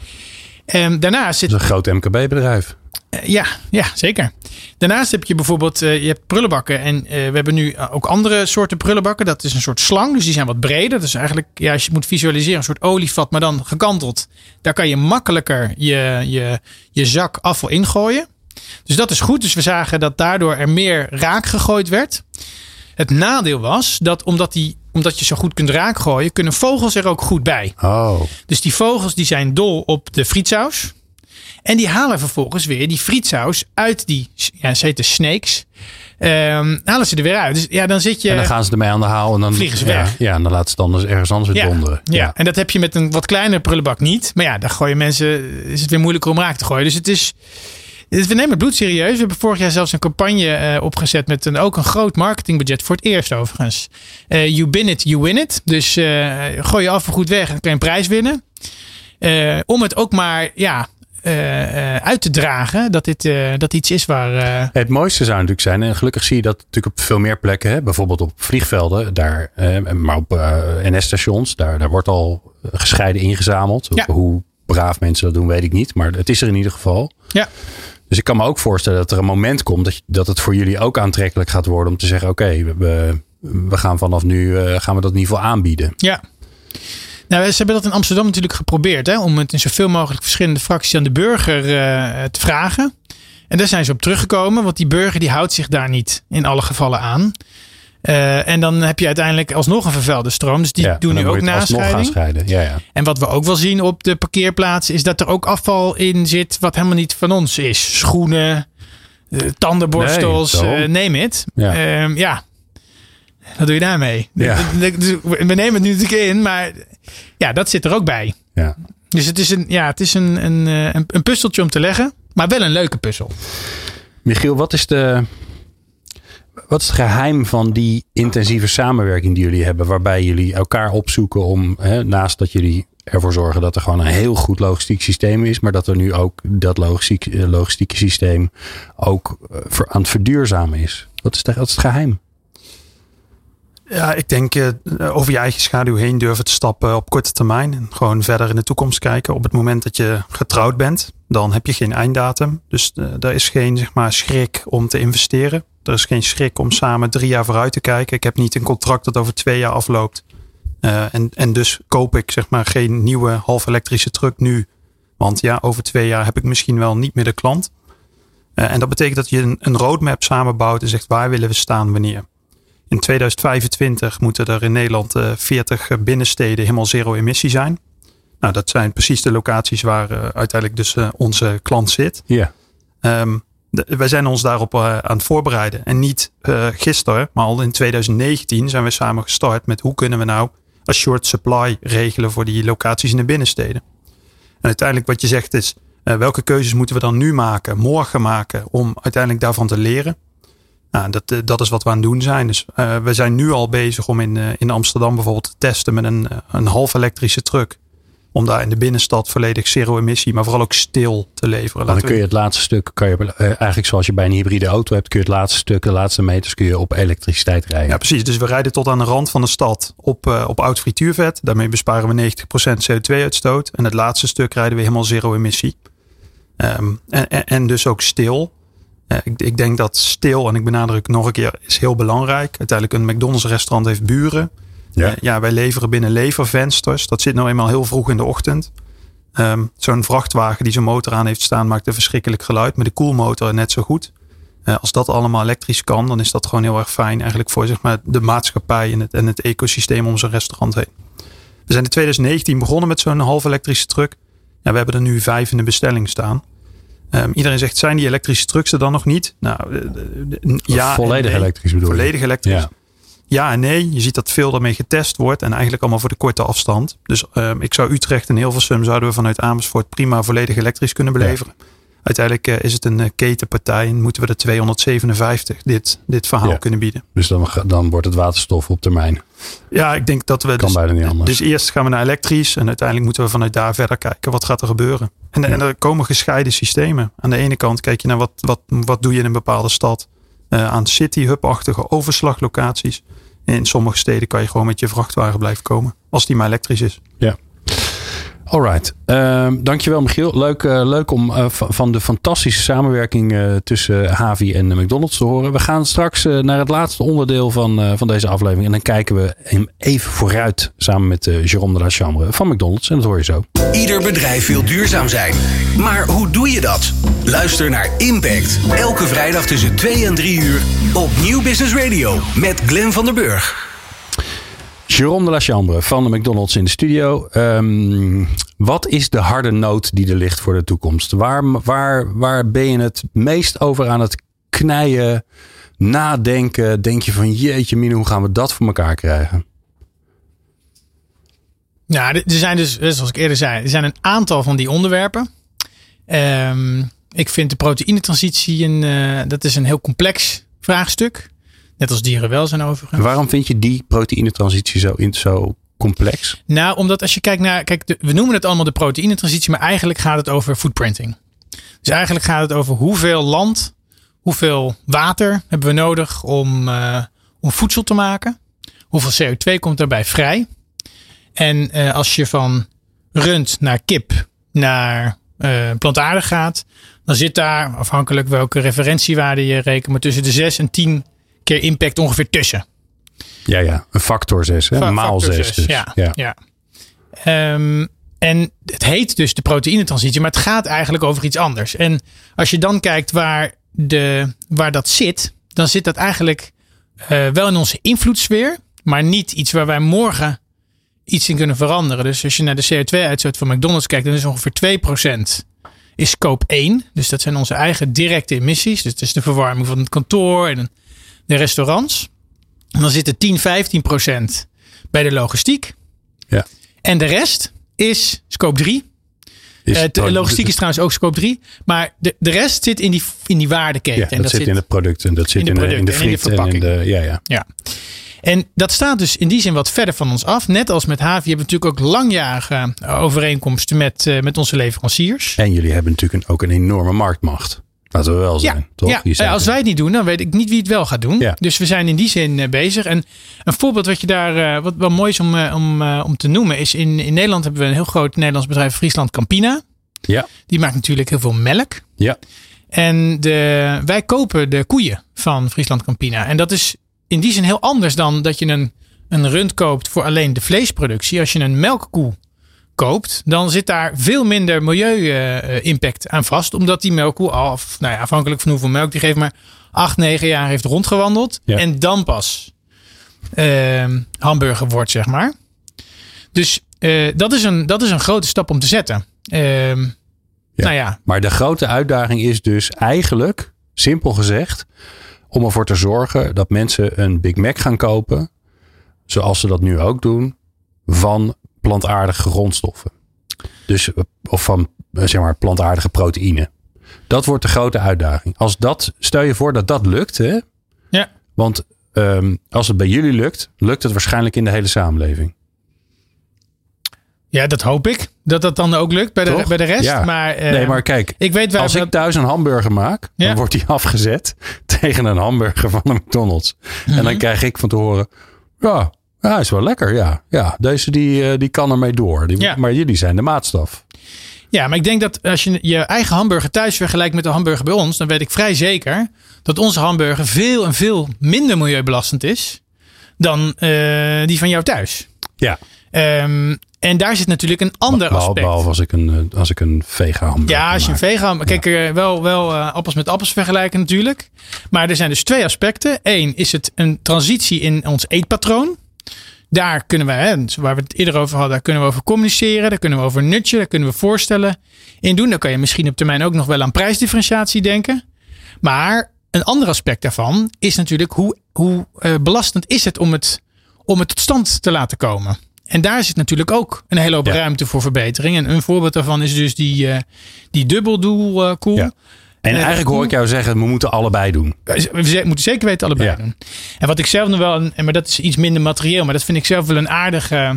En daarnaast zit Dat is een groot MKB-bedrijf. Eh, Ja, ja, zeker. Daarnaast heb je bijvoorbeeld, eh, je hebt prullenbakken. En eh, we hebben nu ook andere soorten prullenbakken. Dat is een soort slang, dus die zijn wat breder. Dat is eigenlijk, ja, als je moet visualiseren, een soort olievat, maar dan gekanteld. Daar kan je makkelijker je, je, je zak afval ingooien. Dus dat is goed. Dus we zagen dat daardoor er meer raak gegooid werd. Het nadeel was dat omdat, die, omdat je zo goed kunt raak gooien, kunnen vogels er ook goed bij. Oh, Dus die vogels die zijn dol op de frietsaus. En die halen vervolgens weer die frietsaus uit die, ja, ze heten snakes. Ehm, halen ze er weer uit. Dus ja, dan zit je... en dan gaan ze ermee aan de haal en dan Vliegen ze ja, weg. Ja, en dan laten ze het dan dus ergens anders weer ja, donderen. ja. en dat heb je met een wat kleinere prullenbak niet. Maar ja, daar gooien mensen, is het weer moeilijker om raak te gooien. Dus het is, we nemen het bloed serieus. We hebben vorig jaar zelfs een campagne eh, opgezet met een, ook een groot marketingbudget. Voor het eerst overigens. Eh, you bin it, you win it. Dus eh, gooi je afval goed weg en kan je een prijs winnen. Om het ook maar ja, uit te dragen dat dit eh, dat iets is waar... eh, Het mooiste zou natuurlijk zijn, en gelukkig zie je dat natuurlijk op veel meer plekken, hè, bijvoorbeeld op vliegvelden, daar, eh, maar op eh, NS-stations, daar, daar wordt al gescheiden ingezameld. Ja. Hoe braaf mensen dat doen, weet ik niet, maar het is er in ieder geval. ja, Dus ik kan me ook voorstellen dat er een moment komt dat, dat het voor jullie ook aantrekkelijk gaat worden om te zeggen: oké, we, we, we gaan vanaf nu eh, gaan we dat in ieder geval aanbieden. Ja. Nou, ze hebben dat in Amsterdam natuurlijk geprobeerd. Hè, om het in zoveel mogelijk verschillende fracties aan de burger eh, te vragen. En daar zijn ze op teruggekomen. Want die burger die houdt zich daar niet in alle gevallen aan. Eh, en dan heb je uiteindelijk alsnog een vervuilde stroom. Dus die Ja, doen nu ook nascheiding. Ja, ja. En wat we ook wel zien op de parkeerplaatsen... is dat er ook afval in zit wat helemaal niet van ons is. Schoenen, eh, tandenborstels, Nee, neem het. Ja. Ja. Wat doe je daarmee? Ja. [laughs] Dus We nemen het nu natuurlijk in, maar ja, dat zit er ook bij. ja. Dus het is een, ja, het is een, een, eh, een, een puzzeltje om te leggen, maar wel een leuke puzzel. Michiel, wat is, de, wat is het geheim van die intensieve samenwerking die jullie hebben, waarbij jullie elkaar opzoeken om, hè, naast dat jullie ervoor zorgen dat er gewoon een heel goed logistiek systeem is, maar dat er nu ook dat logistiek, eh, logistieke systeem ook eh, aan het verduurzamen is? Wat is, de, wat is het geheim? Ja, ik denk eh, over je eigen schaduw heen durven te stappen op korte termijn. En gewoon verder in de toekomst kijken. Op het moment dat je getrouwd bent, dan heb je geen einddatum. Dus eh, er is geen zeg maar, schrik om te investeren. Er is geen schrik om samen drie jaar vooruit te kijken. Ik heb niet een contract dat over twee jaar afloopt. Eh, en, en dus koop ik zeg maar geen nieuwe half elektrische truck nu. Want ja, over twee jaar heb ik misschien wel niet meer de klant. En dat betekent dat je een roadmap samenbouwt en zegt waar willen we staan wanneer. In 2025 moeten er in Nederland eh, 40 binnensteden helemaal zero emissie zijn. Nou, dat zijn precies de locaties waar eh, uiteindelijk dus eh, onze klant zit. Ja, de- wij zijn ons daarop eh, aan het voorbereiden. En niet eh, gisteren, maar al in 2019 zijn we samen gestart met hoe kunnen we nou een short supply regelen voor die locaties in de binnensteden. En uiteindelijk wat je zegt is, eh, welke keuzes moeten we dan nu maken, morgen maken, om uiteindelijk daarvan te leren. Nou, dat, eh, dat is wat we aan het doen zijn. Dus eh, we zijn nu al bezig om in, eh, in Amsterdam bijvoorbeeld te testen met een, een half elektrische truck. Om daar in de binnenstad volledig zero emissie, maar vooral ook stil te leveren. dan kun je het laatste stuk, kan je, eigenlijk zoals je bij een hybride auto hebt, kun je het laatste stuk, de laatste meters, kun je op elektriciteit rijden. Ja, precies. Dus we rijden tot aan de rand van de stad op, op oud frituurvet. Daarmee besparen we 90% CO2-uitstoot. En het laatste stuk rijden we helemaal zero emissie. Ehm, en, en, en dus ook stil. Eh, ik, ik denk dat stil, en ik benadruk nog een keer, is heel belangrijk. Uiteindelijk een McDonald's restaurant heeft buren. Ja. Eh, ja, wij leveren binnen levervensters. Dat zit nou eenmaal heel vroeg in de ochtend. Ehm, zo'n vrachtwagen die zo'n motor aan heeft staan maakt een verschrikkelijk geluid. Met de koelmotor net zo goed. Uh, als dat allemaal elektrisch kan, dan is dat gewoon heel erg fijn eigenlijk voor zeg maar, de maatschappij en het, en het ecosysteem om zo'n restaurant heen. We zijn in 2019 begonnen met zo'n half elektrische truck. Ja, we hebben er nu vijf in de bestelling staan. Um, iedereen zegt, zijn die elektrische trucks er dan nog niet? Nou, uh, ja. Volledig elektrisch bedoel Volledig elektrisch. Ja. ja. en nee. Je ziet dat veel daarmee getest wordt. En eigenlijk allemaal voor de korte afstand. Dus um, ik zou Utrecht en Hilversum zouden we vanuit Amersfoort prima volledig elektrisch kunnen beleveren. Ja. Uiteindelijk uh, is het een uh, ketenpartij en moeten we de 257 dit, dit verhaal ja. kunnen bieden. Dus dan, dan wordt het waterstof op termijn. Ja, ik denk dat we. Kan dus, bijna niet anders. Dus eerst gaan we naar elektrisch en uiteindelijk moeten we vanuit daar verder kijken. Wat gaat er gebeuren? En, ja. en er komen gescheiden systemen. Aan de ene kant kijk je naar wat, wat, wat doe je in een bepaalde stad uh, aan city-hub-achtige overslaglocaties. En in sommige steden kan je gewoon met je vrachtwagen blijven komen. Als die maar elektrisch is. Ja. Alright. Uh, dankjewel Michiel. Leuk, uh, leuk om uh, van de fantastische samenwerking uh, tussen Havi en McDonald's te horen. We gaan straks naar het laatste onderdeel van, van deze aflevering. En dan kijken we hem even vooruit samen met Jérôme de la Chambre van McDonald's. En dat hoor je zo. Ieder bedrijf wil duurzaam zijn. Maar hoe doe je dat? Luister naar Impact. Elke vrijdag tussen 2 en 3 uur op Nieuw Business Radio. Met Glenn van der Burg. Jérôme de la Chambre van de McDonald's in de studio. Um, wat is de harde noot die er ligt voor de toekomst? Waar, waar, waar ben je het meest over aan het knijden, nadenken? Denk je van jeetje mine, hoe gaan we dat voor elkaar krijgen? Nou, er zijn dus, zoals ik eerder zei, er zijn een aantal van die onderwerpen. Um, ik vind de proteïnetransitie een, uh, dat is een heel complex vraagstuk. Net als dierenwelzijn overigens. Waarom vind je die proteïnetransitie zo, in, zo complex? Nou, omdat als je kijkt naar. Kijk, de, we noemen het allemaal de proteïnetransitie, maar eigenlijk gaat het over footprinting. Dus eigenlijk gaat het over hoeveel land, hoeveel water hebben we nodig om, uh, om voedsel te maken. Hoeveel CO2 komt daarbij vrij. En uh, als je van rund naar kip naar uh, plantaardig gaat, dan zit daar, afhankelijk welke referentiewaarde je rekent, maar tussen de 6 en 10 keer impact ongeveer tussen. Ja, ja, een factor 6, hè? Fa maal 6. Dus. Ja, ja. ja. Um, en het heet dus de proteïnetransitie, maar het gaat eigenlijk over iets anders. En als je dan kijkt waar, de, waar dat zit, dan zit dat eigenlijk uh, wel in onze invloedssfeer, maar niet iets waar wij morgen iets in kunnen veranderen. Dus als je naar de CO2-uitstoot van McDonald's kijkt, dan is ongeveer 2% is scope 1. Dus dat zijn onze eigen directe emissies. Dus het is de verwarming van het kantoor en de restaurants. En dan zit er 10, 15 procent bij de logistiek. Ja. En de rest is scope 3. Is, uh, de logistiek is trouwens ook scope 3. Maar de, de rest zit in die, in die waardeketen. Ja, dat, en dat zit, in het product en dat zit in de, in de, friet en, in de, ja, ja. ja. En dat staat dus in die zin wat verder van ons af. Net als met Havi hebben we natuurlijk ook langjarige overeenkomsten met, uh, met onze leveranciers. En jullie hebben natuurlijk ook een enorme marktmacht. Laten we wel zijn, ja, toch? Ja, als wij het niet doen, dan weet ik niet wie het wel gaat doen. Ja. Dus we zijn in die zin uh, bezig. En een voorbeeld wat je daar, uh, wat wel mooi is om, uh, om, om te noemen, is in, in Nederland hebben we een heel groot Nederlands bedrijf, Friesland Campina. Ja. Die maakt natuurlijk heel veel melk. Ja. En de, wij kopen de koeien van Friesland Campina. En dat is in die zin heel anders dan dat je een, een rund koopt voor alleen de vleesproductie. Als je een melkkoe koopt, dan zit daar veel minder milieu-impact aan vast. Omdat die melkkoe al, nou ja, afhankelijk van hoeveel melk die geeft, maar acht, negen jaar heeft rondgewandeld. Ja. En dan pas uh, hamburger wordt, zeg maar. Dus uh, dat, is een, dat is een grote stap om te zetten. Uh, ja. Nou ja. Maar de grote uitdaging is dus eigenlijk, simpel gezegd, om ervoor te zorgen dat mensen een Big Mac gaan kopen, zoals ze dat nu ook doen, van plantaardige grondstoffen. Dus, of van zeg maar, plantaardige proteïne. Dat wordt de grote uitdaging. Als dat, stel je voor dat dat lukt. Hè? Ja. Want um, als het bij jullie lukt, lukt het waarschijnlijk in de hele samenleving. Ja, dat hoop ik. Dat dat dan ook lukt bij de, bij de rest. Ja. Maar, uh, nee, maar kijk. Ik weet wel als ik thuis een hamburger maak, ja. dan wordt die [laughs] afgezet tegen een hamburger van de McDonald's. Mm -hmm. En dan krijg ik van te horen, ja, ja, is wel lekker, ja. ja deze die, die kan ermee door. Die, ja. Maar jullie zijn de maatstaf. Ja, maar ik denk dat als je je eigen hamburger thuis vergelijkt met de hamburger bij ons, dan weet ik vrij zeker dat onze hamburger veel en veel minder milieubelastend is dan uh, die van jou thuis. Ja. Ehm, en daar zit natuurlijk een ander aspect. Behalve als ik een, eh, als ik een vega hamburger Ja, als je een vega... Kijk, eh, wel, wel eh, appels met appels vergelijken natuurlijk. Maar er zijn dus twee aspecten. Eén is het een transitie in ons eetpatroon. Daar kunnen we, hè, waar we het eerder over hadden, daar kunnen we over communiceren. Daar kunnen we over nutje, daar kunnen we voorstellen in doen. Dan kan je misschien op termijn ook nog wel aan prijsdifferentiatie denken. Maar een ander aspect daarvan is natuurlijk hoe, hoe eh, belastend is het om, het om het tot stand te laten komen. En daar zit natuurlijk ook een hele hoop Ja. ruimte voor verbetering. En een voorbeeld daarvan is dus die, eh die dubbeldoel. Ja. En Eh, eigenlijk hoor ik jou zeggen, we moeten allebei doen. We moeten zeker weten allebei Ja. doen. En wat ik zelf nog wel, een- en maar dat is iets minder materieel, maar dat vind ik zelf wel een aardig, eh,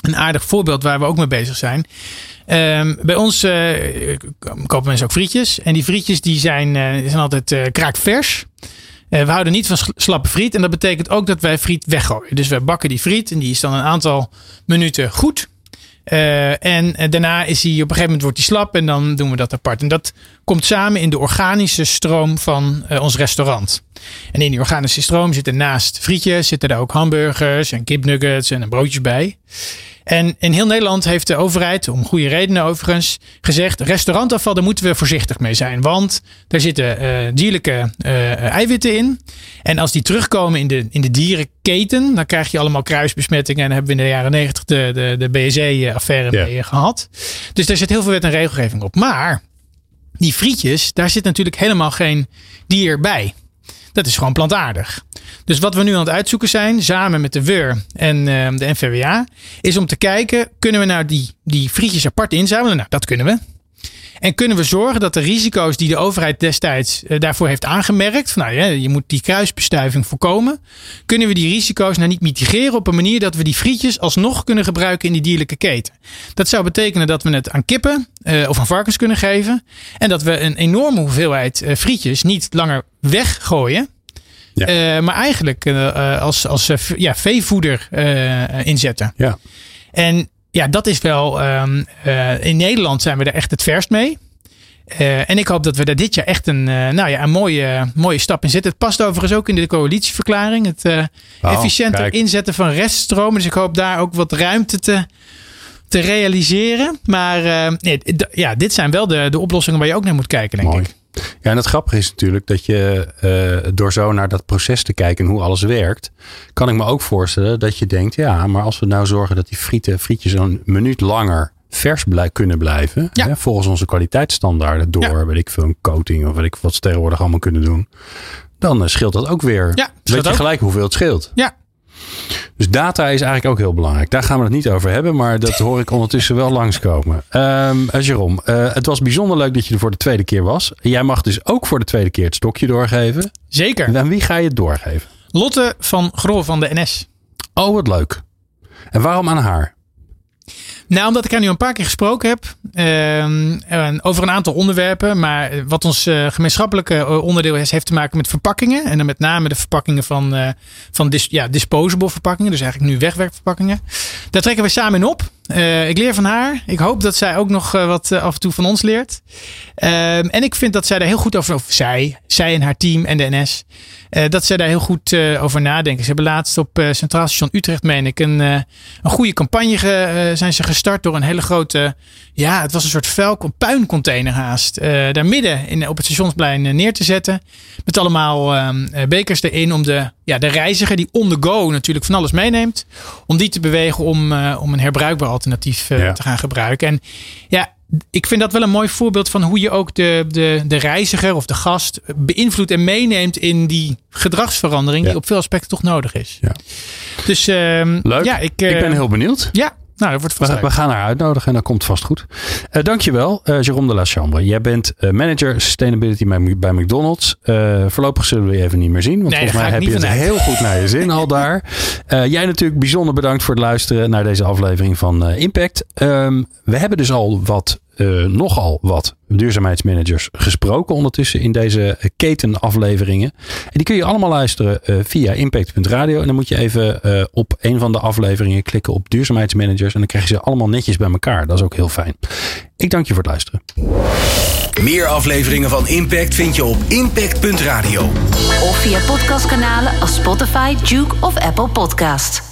een aardig voorbeeld waar we ook mee bezig zijn. Ehm, bij ons eh, kopen mensen ook frietjes. En die frietjes die zijn, die zijn altijd eh, kraakvers. We houden niet van sl- slappe friet. En dat betekent ook dat wij friet weggooien. Dus we bakken die friet en die is dan een aantal minuten goed. Eh, en eh, daarna is hij op een gegeven moment wordt hij slap en dan doen we dat apart. En dat komt samen in de organische stroom van eh, ons restaurant. En in die organische stroom zitten naast frietjes, zitten daar ook hamburgers en kipnuggets en broodjes bij. En in heel Nederland heeft de overheid, om goede redenen overigens, gezegd: restaurantafval, daar moeten we voorzichtig mee zijn. Want daar zitten eh, dierlijke eh, eiwitten in. En als die terugkomen in de, in de dierenketen, dan krijg je allemaal kruisbesmettingen. En daar hebben we in de jaren negentig de, de, de BSE-affaire mee gehad. Dus daar zit heel veel wet en regelgeving op. Maar die frietjes, daar zit natuurlijk helemaal geen dier bij. Dat is gewoon plantaardig. Dus wat we nu aan het uitzoeken zijn, samen met de WUR en eh, de NVWA, is om te kijken, kunnen we nou die, die frietjes apart inzamelen? Nou, dat kunnen we. En kunnen we zorgen dat de risico's die de overheid destijds eh, daarvoor heeft aangemerkt, van, nou ja, je moet die kruisbestuiving voorkomen, kunnen we die risico's nou niet mitigeren op een manier dat we die frietjes alsnog kunnen gebruiken in die dierlijke keten. Dat zou betekenen dat we het aan kippen eh, of aan varkens kunnen geven en dat we een enorme hoeveelheid eh, frietjes niet langer weggooien, Ja. maar eigenlijk als, als ja, veevoeder inzetten. Ja. En ja, dat is wel. ehm, eh, in Nederland zijn we er echt het verst mee. Eh, en ik hoop dat we daar dit jaar echt een, eh, nou ja, een mooie, mooie stap in zetten. Het past overigens ook in de coalitieverklaring. Het Oh, efficiënter kijk. inzetten van reststromen. Dus ik hoop daar ook wat ruimte te, te realiseren. Maar nee, ja, dit zijn wel de, de oplossingen waar je ook naar moet kijken, denk Mooi. ik. Ja, en het grappige is natuurlijk dat je eh, door zo naar dat proces te kijken en hoe alles werkt, kan ik me ook voorstellen dat je denkt, ja, maar als we nou zorgen dat die frieten, frietjes een minuut langer vers blij, kunnen blijven, Ja. hè, volgens onze kwaliteitsstandaarden door, Ja. weet ik veel, een coating of weet ik wat ze tegenwoordig allemaal kunnen doen, dan eh, scheelt dat ook weer. Ja, Weet je ook. gelijk hoeveel het scheelt. Ja, Dus data is eigenlijk ook heel belangrijk. Daar gaan we het niet over hebben, maar dat hoor ik ondertussen wel langskomen. Uh, Jerome, eh, het was bijzonder leuk dat je er voor de tweede keer was. Jij mag dus ook voor de tweede keer het stokje doorgeven. zeker. En aan wie ga je het doorgeven? Lotte van Grol van de NS. Oh, wat leuk. En waarom aan haar? Nou, omdat ik haar nu een paar keer gesproken heb. ehm, over een aantal onderwerpen. Maar wat ons eh, gemeenschappelijke eh, onderdeel is, heeft te maken met verpakkingen. En dan met name de verpakkingen van, eh, van dis, ja, disposable verpakkingen. Dus eigenlijk nu wegwerkverpakkingen. Daar trekken we samen in op. Eh, ik leer van haar. Ik hoop dat zij ook nog eh, wat eh, af en toe van ons leert. Ehm, en ik vind dat zij daar heel goed over, zij, zij en haar team en de NS, dat zij daar heel goed over nadenken. Ze hebben laatst op Centraal Station Utrecht, meen ik, een, een goede campagne ge- zijn ze gestart door een hele grote, ja, het was een soort vuil, puincontainer haast, daar midden in, op het stationsplein neer te zetten. Met allemaal ehm, eh, bekers erin om de, ja, de reiziger die on the go natuurlijk van alles meeneemt, om die te bewegen om, eh, om een herbruikbaar alternatief eh, Ja. te gaan gebruiken. En ja, ik vind dat wel een mooi voorbeeld van hoe je ook de, de, de reiziger of de gast beïnvloedt en meeneemt in die gedragsverandering Ja. die op veel aspecten toch nodig is. Ja. Dus ehm, Leuk. ja, ik, eh, ik ben heel benieuwd. Ja, nou, dat wordt vast We, gaan haar uitnodigen en dat komt vast goed. Eh dankjewel, eh Jérôme de la Chambre. Jij bent eh, manager sustainability bij, bij McDonald's. Voorlopig zullen we je even niet meer zien. Want Nee, volgens mij heb je het heel goed naar je zin al [laughs] daar. Jij natuurlijk bijzonder bedankt voor het luisteren naar deze aflevering van Impact. Ehm, we hebben dus al wat, eh, nogal wat duurzaamheidsmanagers gesproken ondertussen in deze ketenafleveringen. En die kun je allemaal luisteren eh, via impact.radio. En dan moet je even eh, op een van de afleveringen klikken op duurzaamheidsmanagers. En dan krijg je ze allemaal netjes bij elkaar. Dat is ook heel fijn. Ik dank je voor het luisteren. Meer afleveringen van Impact vind je op impact.radio. Of via podcastkanalen als Spotify, Duke of Apple Podcast.